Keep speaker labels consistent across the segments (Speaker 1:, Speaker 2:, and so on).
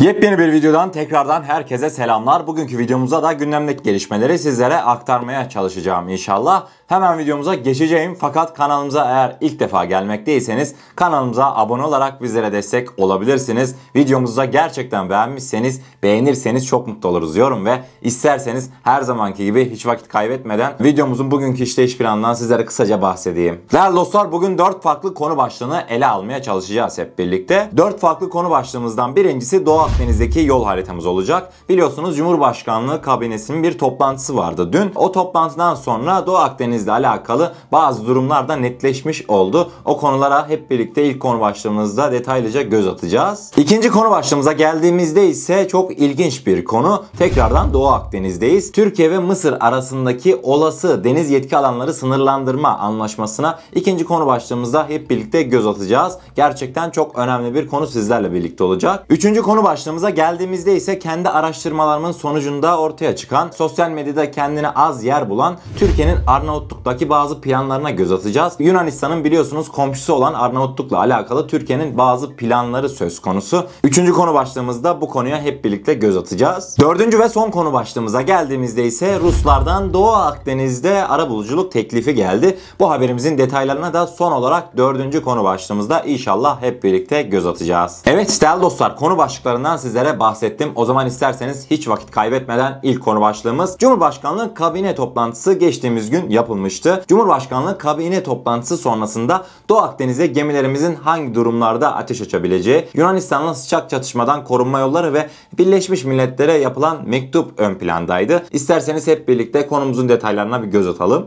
Speaker 1: Yepyeni bir videodan tekrardan herkese selamlar. Bugünkü videomuzda da gündemdeki gelişmeleri sizlere aktarmaya çalışacağım inşallah. Hemen videomuza geçeceğim fakat kanalımıza eğer ilk defa gelmekteyseniz kanalımıza abone olarak bizlere destek olabilirsiniz. Videomuzu gerçekten beğenmişseniz beğenirseniz çok mutlu oluruz diyorum ve isterseniz her zamanki gibi hiç vakit kaybetmeden videomuzun bugünkü işleyiş planından sizlere kısaca bahsedeyim. Değerli dostlar bugün 4 farklı konu başlığını ele almaya çalışacağız hep birlikte. 4 farklı konu başlığımızdan birincisi Doğu Akdeniz'deki yol haritamız olacak. Biliyorsunuz Cumhurbaşkanlığı kabinesinin bir toplantısı vardı dün. O toplantıdan sonra Doğu Akdeniz'le alakalı bazı durumlar da netleşmiş oldu. O konulara hep birlikte ilk konu başlığımızda detaylıca göz atacağız. İkinci konu başlığımıza geldiğimizde ise çok ilginç bir konu. Tekrardan Doğu Akdeniz'deyiz. Türkiye ve Mısır arasındaki olası deniz yetki alanları sınırlandırma anlaşmasına ikinci konu başlığımızda hep birlikte göz atacağız. Gerçekten çok önemli bir konu sizlerle birlikte olacak. Üçüncü konu başlığımıza geldiğimizde ise kendi araştırmalarımın sonucunda ortaya çıkan, sosyal medyada kendine az yer bulan Türkiye'nin Arnavutluk'taki bazı planlarına göz atacağız. Yunanistan'ın biliyorsunuz komşusu olan Arnavutluk'la alakalı Türkiye'nin bazı planları söz konusu. Üçüncü konu başlığımızda bu konuya hep birlikte göz atacağız. Dördüncü ve son konu başlığımıza geldiğimizde ise Ruslardan Doğu Akdeniz'de arabuluculuk teklifi geldi. Bu haberimizin detaylarına da son olarak dördüncü konu başlığımızda inşallah hep birlikte göz atacağız. Evet değerli dostlar konu başlıklarından sizlere bahsettim. O zaman isterseniz hiç vakit kaybetmeden ilk konu başlığımız Cumhurbaşkanlığı kabine toplantısı geçtiğimiz gün yapılmıştı. Cumhurbaşkanlığı kabine toplantısı sonrasında Doğu Akdeniz'e gemilerimizin hangi durumlarda ateş açabileceği, Yunanistan'la sıcak çatışmadan korunma yolları ve Birleşmiş Milletler'e yapılan mektup ön plandaydı. İsterseniz hep birlikte konumuzun detaylarına bir göz atalım.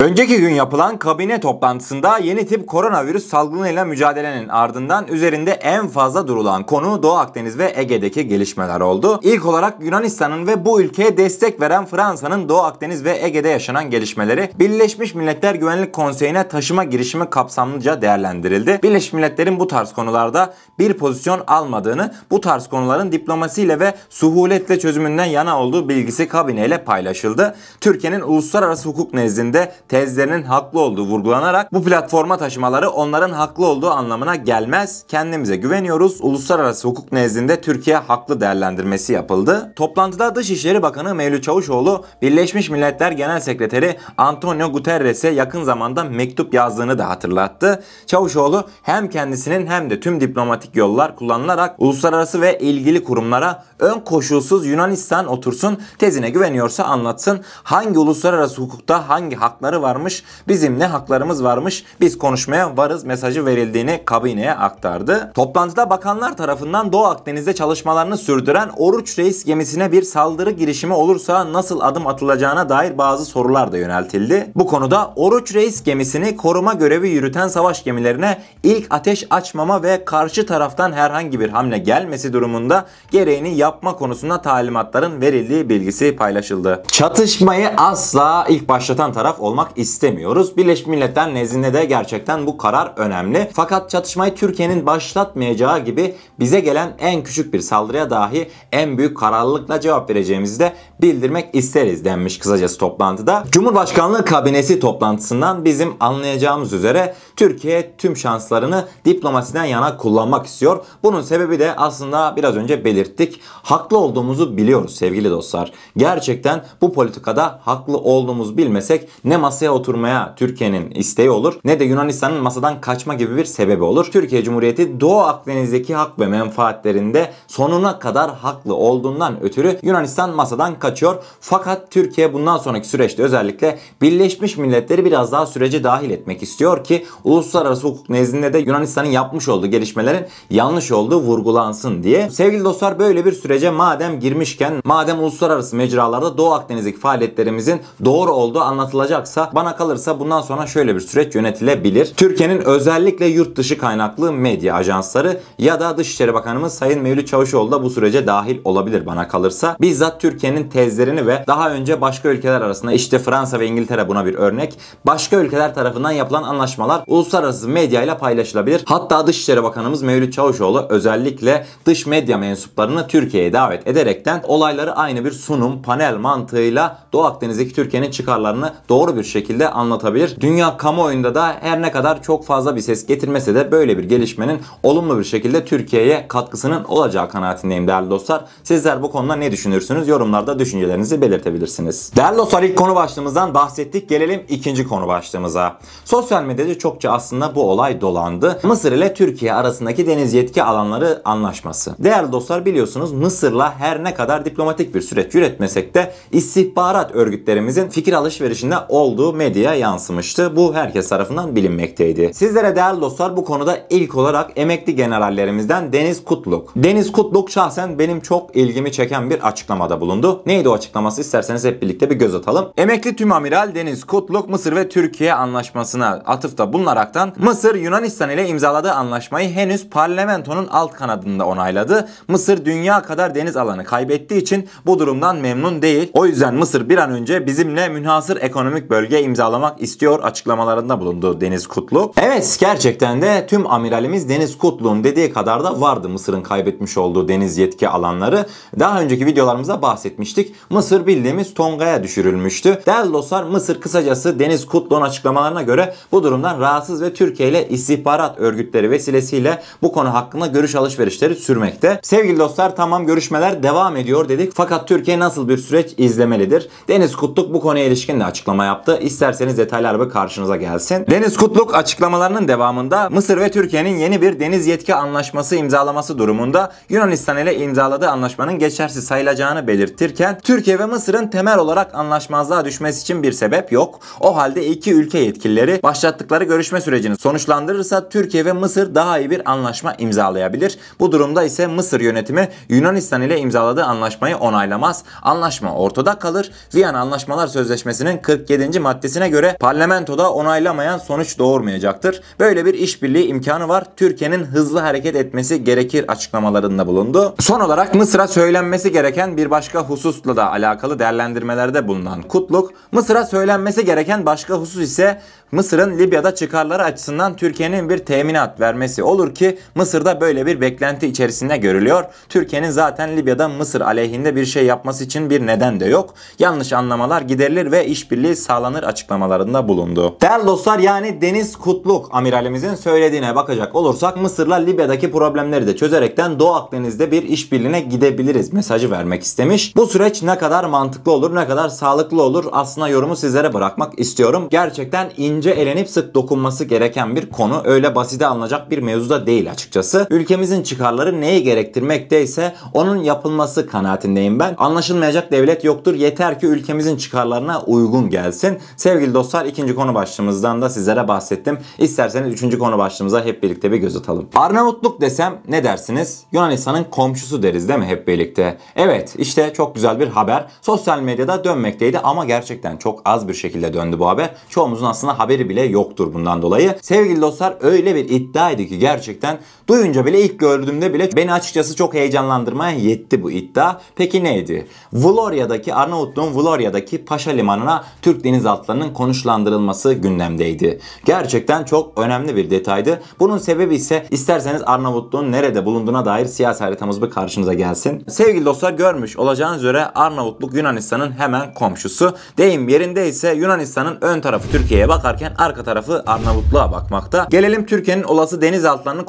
Speaker 1: Önceki gün yapılan kabine toplantısında yeni tip koronavirüs salgınıyla mücadelenin ardından üzerinde en fazla durulan konu Doğu Akdeniz ve Ege'deki gelişmeler oldu. İlk olarak Yunanistan'ın ve bu ülkeye destek veren Fransa'nın Doğu Akdeniz ve Ege'de yaşanan gelişmeleri Birleşmiş Milletler Güvenlik Konseyi'ne taşıma girişimi kapsamlıca değerlendirildi. Birleşmiş Milletler'in bu tarz konularda bir pozisyon almadığını, bu tarz konuların diplomasiyle ve suhuletle çözümünden yana olduğu bilgisi kabineyle paylaşıldı. Türkiye'nin uluslararası hukuk nezdinde tezlerinin haklı olduğu vurgulanarak bu platforma taşımaları onların haklı olduğu anlamına gelmez. Kendimize güveniyoruz. Uluslararası hukuk nezdinde Türkiye haklı değerlendirmesi yapıldı. Toplantıda Dışişleri Bakanı Mevlüt Çavuşoğlu Birleşmiş Milletler Genel Sekreteri Antonio Guterres'e yakın zamanda mektup yazdığını da hatırlattı. Çavuşoğlu hem kendisinin hem de tüm diplomatik yollar kullanılarak uluslararası ve ilgili kurumlara ön koşulsuz Yunanistan otursun tezine güveniyorsa anlatsın. Hangi uluslararası hukukta hangi hakları varmış, bizim ne haklarımız varmış, biz konuşmaya varız mesajı verildiğini kabineye aktardı. Toplantıda bakanlar tarafından Doğu Akdeniz'de çalışmalarını sürdüren Oruç Reis gemisine bir saldırı girişimi olursa nasıl adım atılacağına dair bazı sorular da yöneltildi. Bu konuda Oruç Reis gemisini koruma görevi yürüten savaş gemilerine ilk ateş açmama ve karşı taraftan herhangi bir hamle gelmesi durumunda gereğini yapma konusunda talimatların verildiği bilgisi paylaşıldı. Çatışmayı asla ilk başlatan taraf olmak istemiyoruz. Birleşmiş Milletler nezdinde de gerçekten bu karar önemli. Fakat çatışmayı Türkiye'nin başlatmayacağı gibi bize gelen en küçük bir saldırıya dahi en büyük kararlılıkla cevap vereceğimizi de bildirmek isteriz denmiş kısacası toplantıda. Cumhurbaşkanlığı kabinesi toplantısından bizim anlayacağımız üzere Türkiye tüm şanslarını diplomasiden yana kullanmak istiyor. Bunun sebebi de aslında biraz önce belirttik. Haklı olduğumuzu biliyoruz sevgili dostlar. Gerçekten bu politikada haklı olduğumuzu bilmesek ne masaya oturmaya Türkiye'nin isteği olur ne de Yunanistan'ın masadan kaçma gibi bir sebebi olur. Türkiye Cumhuriyeti Doğu Akdeniz'deki hak ve menfaatlerinde sonuna kadar haklı olduğundan ötürü Yunanistan masadan kaçıyor. Fakat Türkiye bundan sonraki süreçte özellikle Birleşmiş Milletleri biraz daha sürece dahil etmek istiyor ki uluslararası hukuk nezdinde de Yunanistan'ın yapmış olduğu gelişmelerin yanlış olduğu vurgulansın diye. Sevgili dostlar böyle bir sürece madem girmişken, madem uluslararası mecralarda Doğu Akdeniz'deki faaliyetlerimizin doğru olduğu anlatılacaksa bana kalırsa bundan sonra şöyle bir süreç yönetilebilir. Türkiye'nin özellikle yurt dışı kaynaklı medya ajansları ya da Dışişleri Bakanımız Sayın Mevlüt Çavuşoğlu da bu sürece dahil olabilir bana kalırsa. Bizzat Türkiye'nin tezlerini ve daha önce başka ülkeler arasında işte Fransa ve İngiltere buna bir örnek. Başka ülkeler tarafından yapılan anlaşmalar uluslararası medyayla paylaşılabilir. Hatta Dışişleri Bakanımız Mevlüt Çavuşoğlu özellikle dış medya mensuplarını Türkiye'ye davet ederekten olayları aynı bir sunum, panel mantığıyla Doğu Akdeniz'deki Türkiye'nin çıkarlarını doğru bir şekilde şekilde anlatabilir. Dünya kamuoyunda da her ne kadar çok fazla bir ses getirmese de böyle bir gelişmenin olumlu bir şekilde Türkiye'ye katkısının olacağı kanaatindeyim değerli dostlar. Sizler bu konuda ne düşünürsünüz? Yorumlarda düşüncelerinizi belirtebilirsiniz. Değerli dostlar ilk konu başlığımızdan bahsettik. Gelelim ikinci konu başlığımıza. Sosyal medyada çokça aslında bu olay dolandı. Mısır ile Türkiye arasındaki deniz yetki alanları anlaşması. Değerli dostlar biliyorsunuz Mısır'la her ne kadar diplomatik bir süreç yürütmesek de istihbarat örgütlerimizin fikir alışverişinde olduğu medyaya yansımıştı. Bu herkes tarafından bilinmekteydi. Sizlere değerli dostlar bu konuda ilk olarak emekli generallerimizden Deniz Kutluk. Deniz Kutluk şahsen benim çok ilgimi çeken bir açıklamada bulundu. Neydi o açıklaması isterseniz hep birlikte bir göz atalım. Emekli Tüm Amiral Deniz Kutluk Mısır ve Türkiye anlaşmasına atıfta bulunaraktan Mısır Yunanistan ile imzaladığı anlaşmayı henüz parlamentonun alt kanadında onayladı. Mısır dünya kadar deniz alanı kaybettiği için bu durumdan memnun değil. O yüzden Mısır bir an önce bizimle münhasır ekonomik bölge imzalamak istiyor açıklamalarında bulundu Deniz Kutluk. Evet gerçekten de tüm amiralimiz Deniz Kutluk'un dediği kadar da vardı Mısır'ın kaybetmiş olduğu deniz yetki alanları. Daha önceki videolarımızda bahsetmiştik. Mısır bildiğimiz Tonga'ya düşürülmüştü. Değerli dostlar Mısır kısacası Deniz Kutluk'un açıklamalarına göre bu durumdan rahatsız ve Türkiye ile istihbarat örgütleri vesilesiyle bu konu hakkında görüş alışverişleri sürmekte. Sevgili dostlar tamam görüşmeler devam ediyor dedik. Fakat Türkiye nasıl bir süreç izlemelidir? Deniz Kutluk bu konuya ilişkin de açıklama yaptı. İsterseniz detaylar bir karşınıza gelsin. Deniz Kutluk açıklamalarının devamında Mısır ve Türkiye'nin yeni bir deniz yetki anlaşması imzalaması durumunda Yunanistan ile imzaladığı anlaşmanın geçersiz sayılacağını belirtirken Türkiye ve Mısır'ın temel olarak anlaşmazlığa düşmesi için bir sebep yok. O halde iki ülke yetkilileri başlattıkları görüşme sürecini sonuçlandırırsa Türkiye ve Mısır daha iyi bir anlaşma imzalayabilir. Bu durumda ise Mısır yönetimi Yunanistan ile imzaladığı anlaşmayı onaylamaz. Anlaşma ortada kalır. Viyana Anlaşmalar Sözleşmesi'nin 47. maddesine göre parlamentoda onaylamayan sonuç doğurmayacaktır. Böyle bir işbirliği imkanı var. Türkiye'nin hızlı hareket etmesi gerekir açıklamalarında bulundu. Son olarak Mısır'a söylenmesi gereken bir başka hususla da alakalı değerlendirmelerde bulunan Kutluk, Mısır'a söylenmesi gereken başka husus ise Mısır'ın Libya'da çıkarları açısından Türkiye'nin bir teminat vermesi olur ki Mısır'da böyle bir beklenti içerisinde görülüyor. Türkiye'nin zaten Libya'da Mısır aleyhinde bir şey yapması için bir neden de yok. Yanlış anlamalar giderilir ve işbirliği sağlanır açıklamalarında bulundu. Değerli dostlar yani Deniz Kutluk amiralimizin söylediğine bakacak olursak Mısır'la Libya'daki problemleri de çözerekten Doğu Akdeniz'de bir işbirliğine gidebiliriz mesajı vermek istemiş. Bu süreç ne kadar mantıklı olur ne kadar sağlıklı olur aslında yorumu sizlere bırakmak istiyorum. Gerçekten ince elenip sık dokunması gereken bir konu. Öyle basite alınacak bir mevzuda değil açıkçası. Ülkemizin çıkarları neyi gerektirmekteyse onun yapılması kanaatindeyim ben. Anlaşılmayacak devlet yoktur. Yeter ki ülkemizin çıkarlarına uygun gelsin. Sevgili dostlar ikinci konu başlığımızdan da sizlere bahsettim. İsterseniz üçüncü konu başlığımıza hep birlikte bir göz atalım. Arnavutluk desem ne dersiniz? Yunanistan'ın komşusu deriz değil mi hep birlikte? Evet işte çok güzel bir haber. Sosyal medyada dönmekteydi ama gerçekten çok az bir şekilde döndü bu haber. Çoğumuzun aslında haberi bile yoktur bundan dolayı. Sevgili dostlar öyle bir iddiaydı ki gerçekten duyunca bile ilk gördüğümde bile beni açıkçası çok heyecanlandırmaya yetti bu iddia. Peki neydi? Vlorya'daki Arnavutluğun Vlorya'daki Paşa Limanı'na Türk denizaltılarının konuşlandırılması gündemdeydi. Gerçekten çok önemli bir detaydı. Bunun sebebi ise isterseniz Arnavutluğun nerede bulunduğuna dair siyasi haritamız bir karşınıza gelsin. Sevgili dostlar görmüş olacağınız üzere Arnavutluk Yunanistan'ın hemen komşusu. Deyim yerinde ise Yunanistan'ın ön tarafı Türkiye'ye bakarken arka tarafı Arnavutluğa bakmakta. Gelelim Türkiye'nin olası denizaltılarını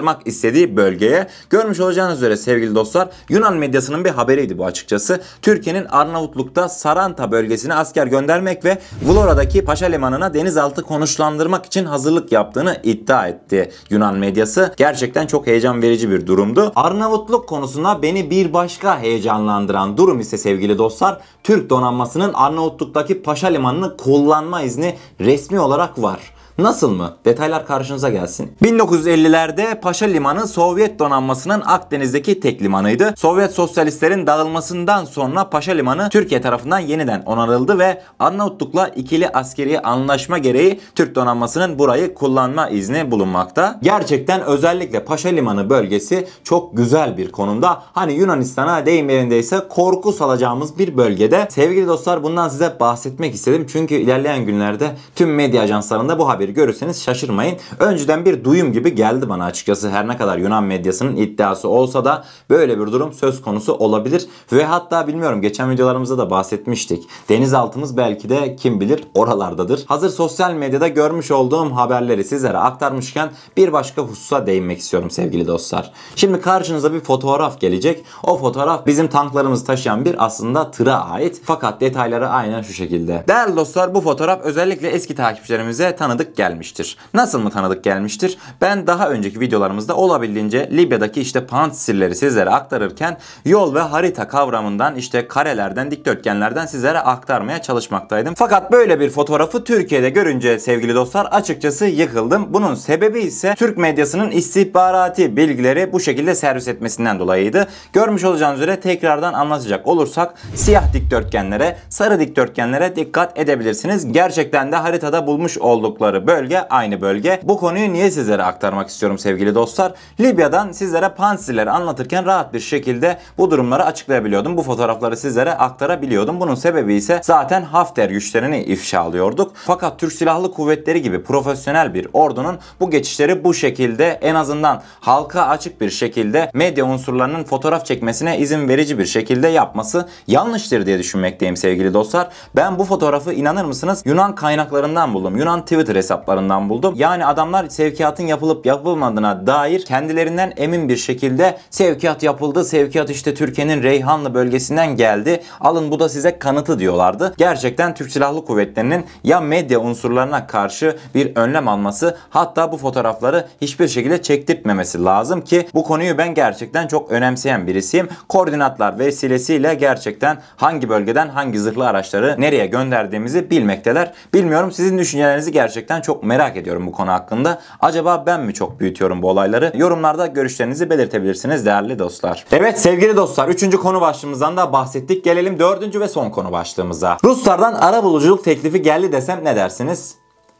Speaker 1: konuşlandırmak istediği bölgeye. Görmüş olacağınız üzere sevgili dostlar Yunan medyasının bir haberiydi bu açıkçası. Türkiye'nin Arnavutluk'ta Saranta bölgesine asker göndermek ve Vlora'daki Paşa Limanı'na denizaltı konuşlandırmak için hazırlık yaptığını iddia etti Yunan medyası. Gerçekten çok heyecan verici bir durumdu. Arnavutluk konusunda beni bir başka heyecanlandıran durum ise sevgili dostlar Türk donanmasının Arnavutluk'taki Paşa Limanı'nı kullanma izni resmi olarak var. Nasıl mı? Detaylar karşınıza gelsin. 1950'lerde Paşa Limanı Sovyet donanmasının Akdeniz'deki tek limanıydı. Sovyet sosyalistlerin dağılmasından sonra Paşa Limanı Türkiye tarafından yeniden onarıldı ve Arnavutluk'la ikili askeri anlaşma gereği Türk donanmasının burayı kullanma izni bulunmakta. Gerçekten özellikle Paşa Limanı bölgesi çok güzel bir konumda. Hani Yunanistan'a deyim yerindeyse korku salacağımız bir bölgede. Sevgili dostlar bundan size bahsetmek istedim. Çünkü ilerleyen günlerde tüm medya ajanslarında bu haberi haberi görürseniz şaşırmayın. Önceden bir duyum gibi geldi bana açıkçası. Her ne kadar Yunan medyasının iddiası olsa da böyle bir durum söz konusu olabilir. Ve hatta bilmiyorum geçen videolarımızda da bahsetmiştik. Denizaltımız belki de kim bilir oralardadır. Hazır sosyal medyada görmüş olduğum haberleri sizlere aktarmışken bir başka hususa değinmek istiyorum sevgili dostlar. Şimdi karşınıza bir fotoğraf gelecek. O fotoğraf bizim tanklarımızı taşıyan bir aslında tıra ait. Fakat detayları aynen şu şekilde. Değerli dostlar bu fotoğraf özellikle eski takipçilerimize tanıdık gelmiştir. Nasıl mı tanıdık gelmiştir? Ben daha önceki videolarımızda olabildiğince Libya'daki işte pant sirleri sizlere aktarırken yol ve harita kavramından işte karelerden, dikdörtgenlerden sizlere aktarmaya çalışmaktaydım. Fakat böyle bir fotoğrafı Türkiye'de görünce sevgili dostlar açıkçası yıkıldım. Bunun sebebi ise Türk medyasının istihbarati bilgileri bu şekilde servis etmesinden dolayıydı. Görmüş olacağınız üzere tekrardan anlatacak olursak siyah dikdörtgenlere, sarı dikdörtgenlere dikkat edebilirsiniz. Gerçekten de haritada bulmuş oldukları bölge aynı bölge. Bu konuyu niye sizlere aktarmak istiyorum sevgili dostlar? Libya'dan sizlere Pansirleri anlatırken rahat bir şekilde bu durumları açıklayabiliyordum. Bu fotoğrafları sizlere aktarabiliyordum. Bunun sebebi ise zaten Hafter güçlerini ifşa alıyorduk. Fakat Türk Silahlı Kuvvetleri gibi profesyonel bir ordunun bu geçişleri bu şekilde en azından halka açık bir şekilde medya unsurlarının fotoğraf çekmesine izin verici bir şekilde yapması yanlıştır diye düşünmekteyim sevgili dostlar. Ben bu fotoğrafı inanır mısınız Yunan kaynaklarından buldum. Yunan Twitter hesaplarından buldum. Yani adamlar sevkiyatın yapılıp yapılmadığına dair kendilerinden emin bir şekilde sevkiyat yapıldı. Sevkiyat işte Türkiye'nin Reyhanlı bölgesinden geldi. Alın bu da size kanıtı diyorlardı. Gerçekten Türk Silahlı Kuvvetleri'nin ya medya unsurlarına karşı bir önlem alması hatta bu fotoğrafları hiçbir şekilde çektirtmemesi lazım ki bu konuyu ben gerçekten çok önemseyen birisiyim. Koordinatlar vesilesiyle gerçekten hangi bölgeden hangi zırhlı araçları nereye gönderdiğimizi bilmekteler. Bilmiyorum sizin düşüncelerinizi gerçekten çok merak ediyorum bu konu hakkında. Acaba ben mi çok büyütüyorum bu olayları? Yorumlarda görüşlerinizi belirtebilirsiniz değerli dostlar. Evet sevgili dostlar 3. konu başlığımızdan da bahsettik. Gelelim 4. ve son konu başlığımıza. Ruslardan ara buluculuk teklifi geldi desem ne dersiniz?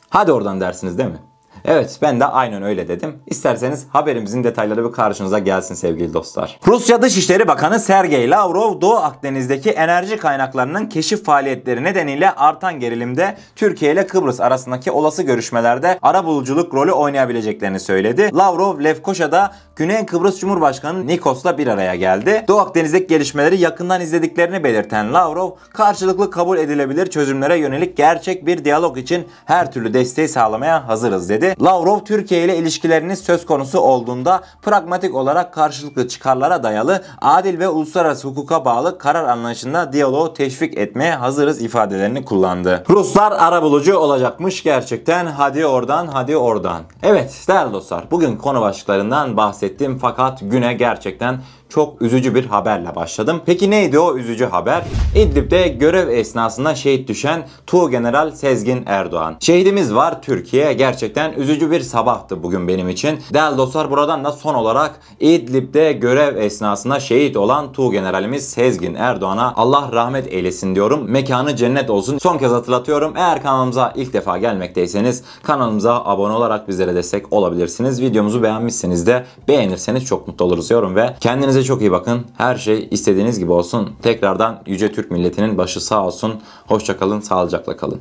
Speaker 1: Hadi oradan dersiniz değil mi? Evet ben de aynen öyle dedim. İsterseniz haberimizin detayları bir karşınıza gelsin sevgili dostlar. Rusya Dışişleri Bakanı Sergey Lavrov Doğu Akdeniz'deki enerji kaynaklarının keşif faaliyetleri nedeniyle artan gerilimde Türkiye ile Kıbrıs arasındaki olası görüşmelerde arabuluculuk rolü oynayabileceklerini söyledi. Lavrov Lefkoşa'da Güney Kıbrıs Cumhurbaşkanı Nikos'la bir araya geldi. Doğu Akdeniz'deki gelişmeleri yakından izlediklerini belirten Lavrov, karşılıklı kabul edilebilir çözümlere yönelik gerçek bir diyalog için her türlü desteği sağlamaya hazırız dedi. Lavrov Türkiye ile ilişkileriniz söz konusu olduğunda pragmatik olarak karşılıklı çıkarlara dayalı adil ve uluslararası hukuka bağlı karar anlayışında diyaloğu teşvik etmeye hazırız ifadelerini kullandı. Ruslar arabulucu olacakmış gerçekten. Hadi oradan hadi oradan. Evet değerli dostlar bugün konu başlıklarından bahsettim. Fakat güne gerçekten çok üzücü bir haberle başladım. Peki neydi o üzücü haber? İdlib'de görev esnasında şehit düşen Tuğgeneral Sezgin Erdoğan. Şehidimiz var Türkiye. Gerçekten üzücü bir sabahtı bugün benim için. Değerli dostlar buradan da son olarak İdlib'de görev esnasında şehit olan Tuğgeneralimiz Sezgin Erdoğan'a Allah rahmet eylesin diyorum. Mekanı cennet olsun. Son kez hatırlatıyorum. Eğer kanalımıza ilk defa gelmekteyseniz kanalımıza abone olarak bizlere destek olabilirsiniz. Videomuzu beğenmişseniz de beğenirseniz çok mutlu oluruz yorum ve kendinize çok iyi bakın. Her şey istediğiniz gibi olsun. Tekrardan Yüce Türk milletinin başı sağ olsun. Hoşçakalın, sağlıcakla kalın.